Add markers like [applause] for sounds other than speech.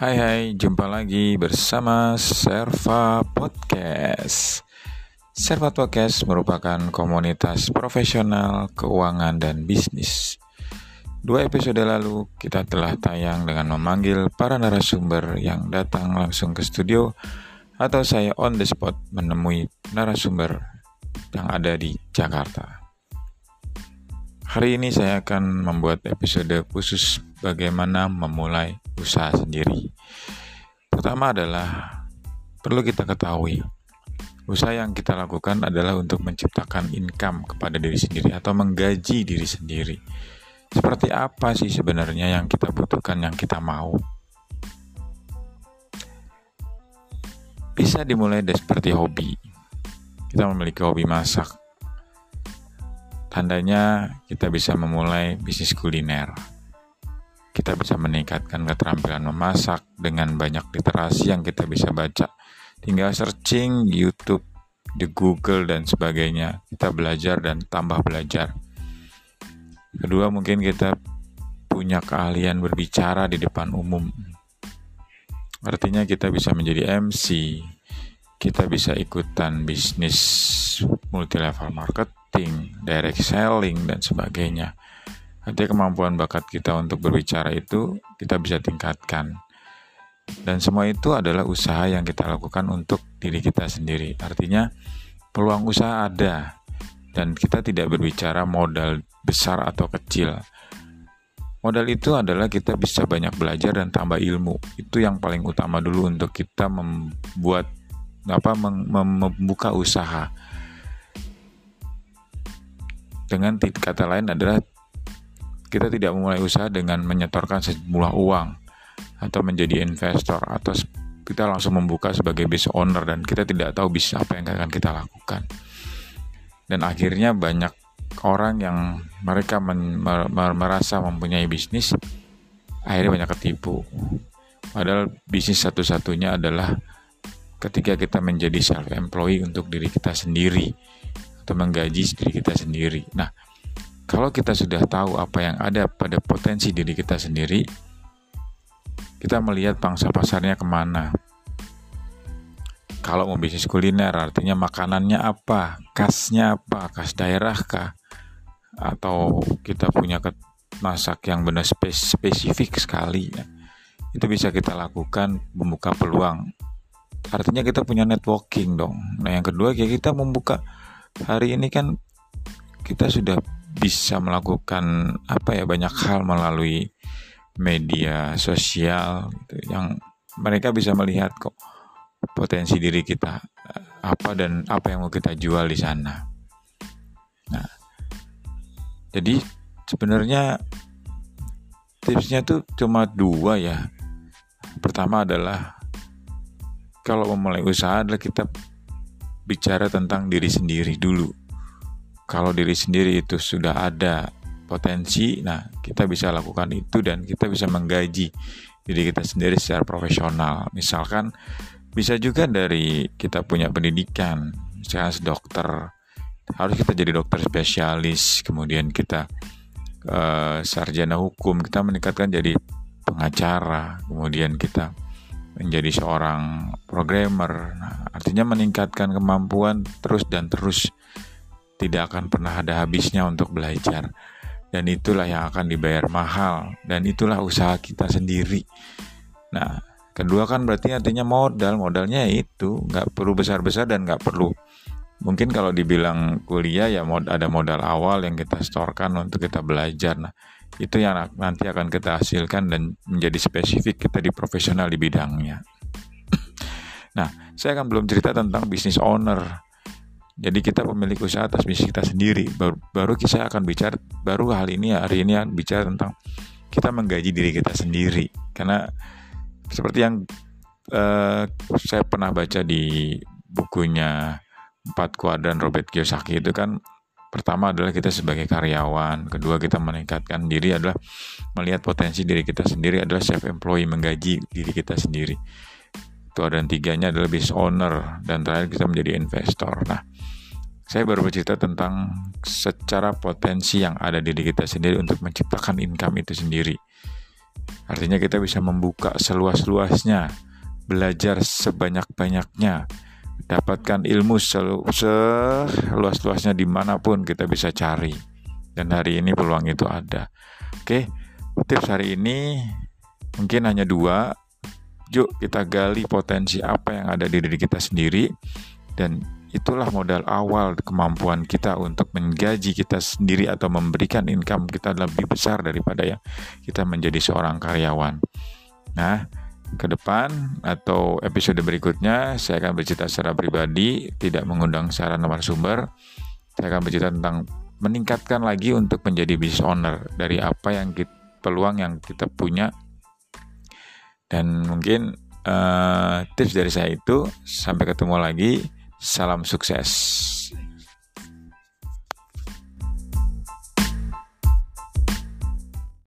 Hai hai, jumpa lagi bersama Serva Podcast. Serva Podcast merupakan komunitas profesional keuangan dan bisnis. Dua episode lalu kita telah tayang dengan memanggil para narasumber yang datang langsung ke studio atau saya on the spot menemui narasumber yang ada di Jakarta. Hari ini saya akan membuat episode khusus bagaimana memulai usaha sendiri. Pertama adalah perlu kita ketahui, usaha yang kita lakukan adalah untuk menciptakan income kepada diri sendiri atau menggaji diri sendiri. Seperti apa sih sebenarnya yang kita butuhkan, yang kita mau? Bisa dimulai dari seperti hobi. Kita memiliki hobi masak. Tandanya kita bisa memulai bisnis kuliner kita bisa meningkatkan keterampilan memasak dengan banyak literasi yang kita bisa baca. Tinggal searching YouTube, di Google dan sebagainya. Kita belajar dan tambah belajar. Kedua, mungkin kita punya keahlian berbicara di depan umum. Artinya kita bisa menjadi MC, kita bisa ikutan bisnis multi level marketing, direct selling dan sebagainya. Artinya kemampuan bakat kita untuk berbicara itu kita bisa tingkatkan. Dan semua itu adalah usaha yang kita lakukan untuk diri kita sendiri. Artinya peluang usaha ada dan kita tidak berbicara modal besar atau kecil. Modal itu adalah kita bisa banyak belajar dan tambah ilmu. Itu yang paling utama dulu untuk kita membuat apa membuka usaha. Dengan kata lain adalah kita tidak memulai usaha dengan menyetorkan sejumlah uang atau menjadi investor atau kita langsung membuka sebagai business owner dan kita tidak tahu bisnis apa yang akan kita lakukan. Dan akhirnya banyak orang yang mereka men, mer, merasa mempunyai bisnis akhirnya banyak ketipu. Padahal bisnis satu-satunya adalah ketika kita menjadi self employee untuk diri kita sendiri atau menggaji diri kita sendiri. Nah, kalau kita sudah tahu apa yang ada pada potensi diri kita sendiri, kita melihat pangsa pasarnya ke mana. Kalau mau bisnis kuliner, artinya makanannya apa, khasnya apa, khas daerah kah, atau kita punya masak yang benar spesifik sekali, ya. itu bisa kita lakukan membuka peluang. Artinya kita punya networking dong. Nah yang kedua kayak kita membuka hari ini kan kita sudah bisa melakukan apa ya banyak hal melalui media sosial gitu, yang mereka bisa melihat kok potensi diri kita apa dan apa yang mau kita jual di sana. Nah, jadi sebenarnya tipsnya tuh cuma dua ya. Pertama adalah kalau memulai usaha adalah kita bicara tentang diri sendiri dulu kalau diri sendiri itu sudah ada potensi, nah kita bisa lakukan itu dan kita bisa menggaji diri kita sendiri secara profesional. Misalkan bisa juga dari kita punya pendidikan, misalkan dokter, harus kita jadi dokter spesialis, kemudian kita uh, sarjana hukum, kita meningkatkan jadi pengacara, kemudian kita menjadi seorang programmer, nah, artinya meningkatkan kemampuan terus dan terus tidak akan pernah ada habisnya untuk belajar. Dan itulah yang akan dibayar mahal. Dan itulah usaha kita sendiri. Nah, kedua kan berarti artinya modal. Modalnya itu nggak perlu besar-besar dan nggak perlu. Mungkin kalau dibilang kuliah ya mod ada modal awal yang kita setorkan untuk kita belajar. Nah, itu yang nanti akan kita hasilkan dan menjadi spesifik kita di profesional di bidangnya. [clears throat] nah, saya akan belum cerita tentang bisnis owner jadi kita pemilik usaha atas bisnis kita sendiri. Baru, baru kita akan bicara, baru hal ini hari ini akan bicara tentang kita menggaji diri kita sendiri. Karena seperti yang uh, saya pernah baca di bukunya empat kuadran Robert Kiyosaki itu kan pertama adalah kita sebagai karyawan, kedua kita meningkatkan diri adalah melihat potensi diri kita sendiri adalah self employee menggaji diri kita sendiri. Itu ada tiganya adalah business owner dan terakhir kita menjadi investor. Nah, saya baru bercerita tentang secara potensi yang ada di diri kita sendiri untuk menciptakan income itu sendiri. Artinya kita bisa membuka seluas-luasnya, belajar sebanyak-banyaknya, dapatkan ilmu seluas-luasnya di mana pun kita bisa cari. Dan hari ini peluang itu ada. Oke, tips hari ini mungkin hanya dua. Yuk kita gali potensi apa yang ada di diri kita sendiri dan itulah modal awal kemampuan kita untuk menggaji kita sendiri atau memberikan income kita lebih besar daripada yang kita menjadi seorang karyawan. Nah, ke depan atau episode berikutnya saya akan bercerita secara pribadi, tidak mengundang secara sumber. Saya akan bercerita tentang meningkatkan lagi untuk menjadi business owner dari apa yang kita, peluang yang kita punya dan mungkin uh, tips dari saya itu sampai ketemu lagi. Salam sukses.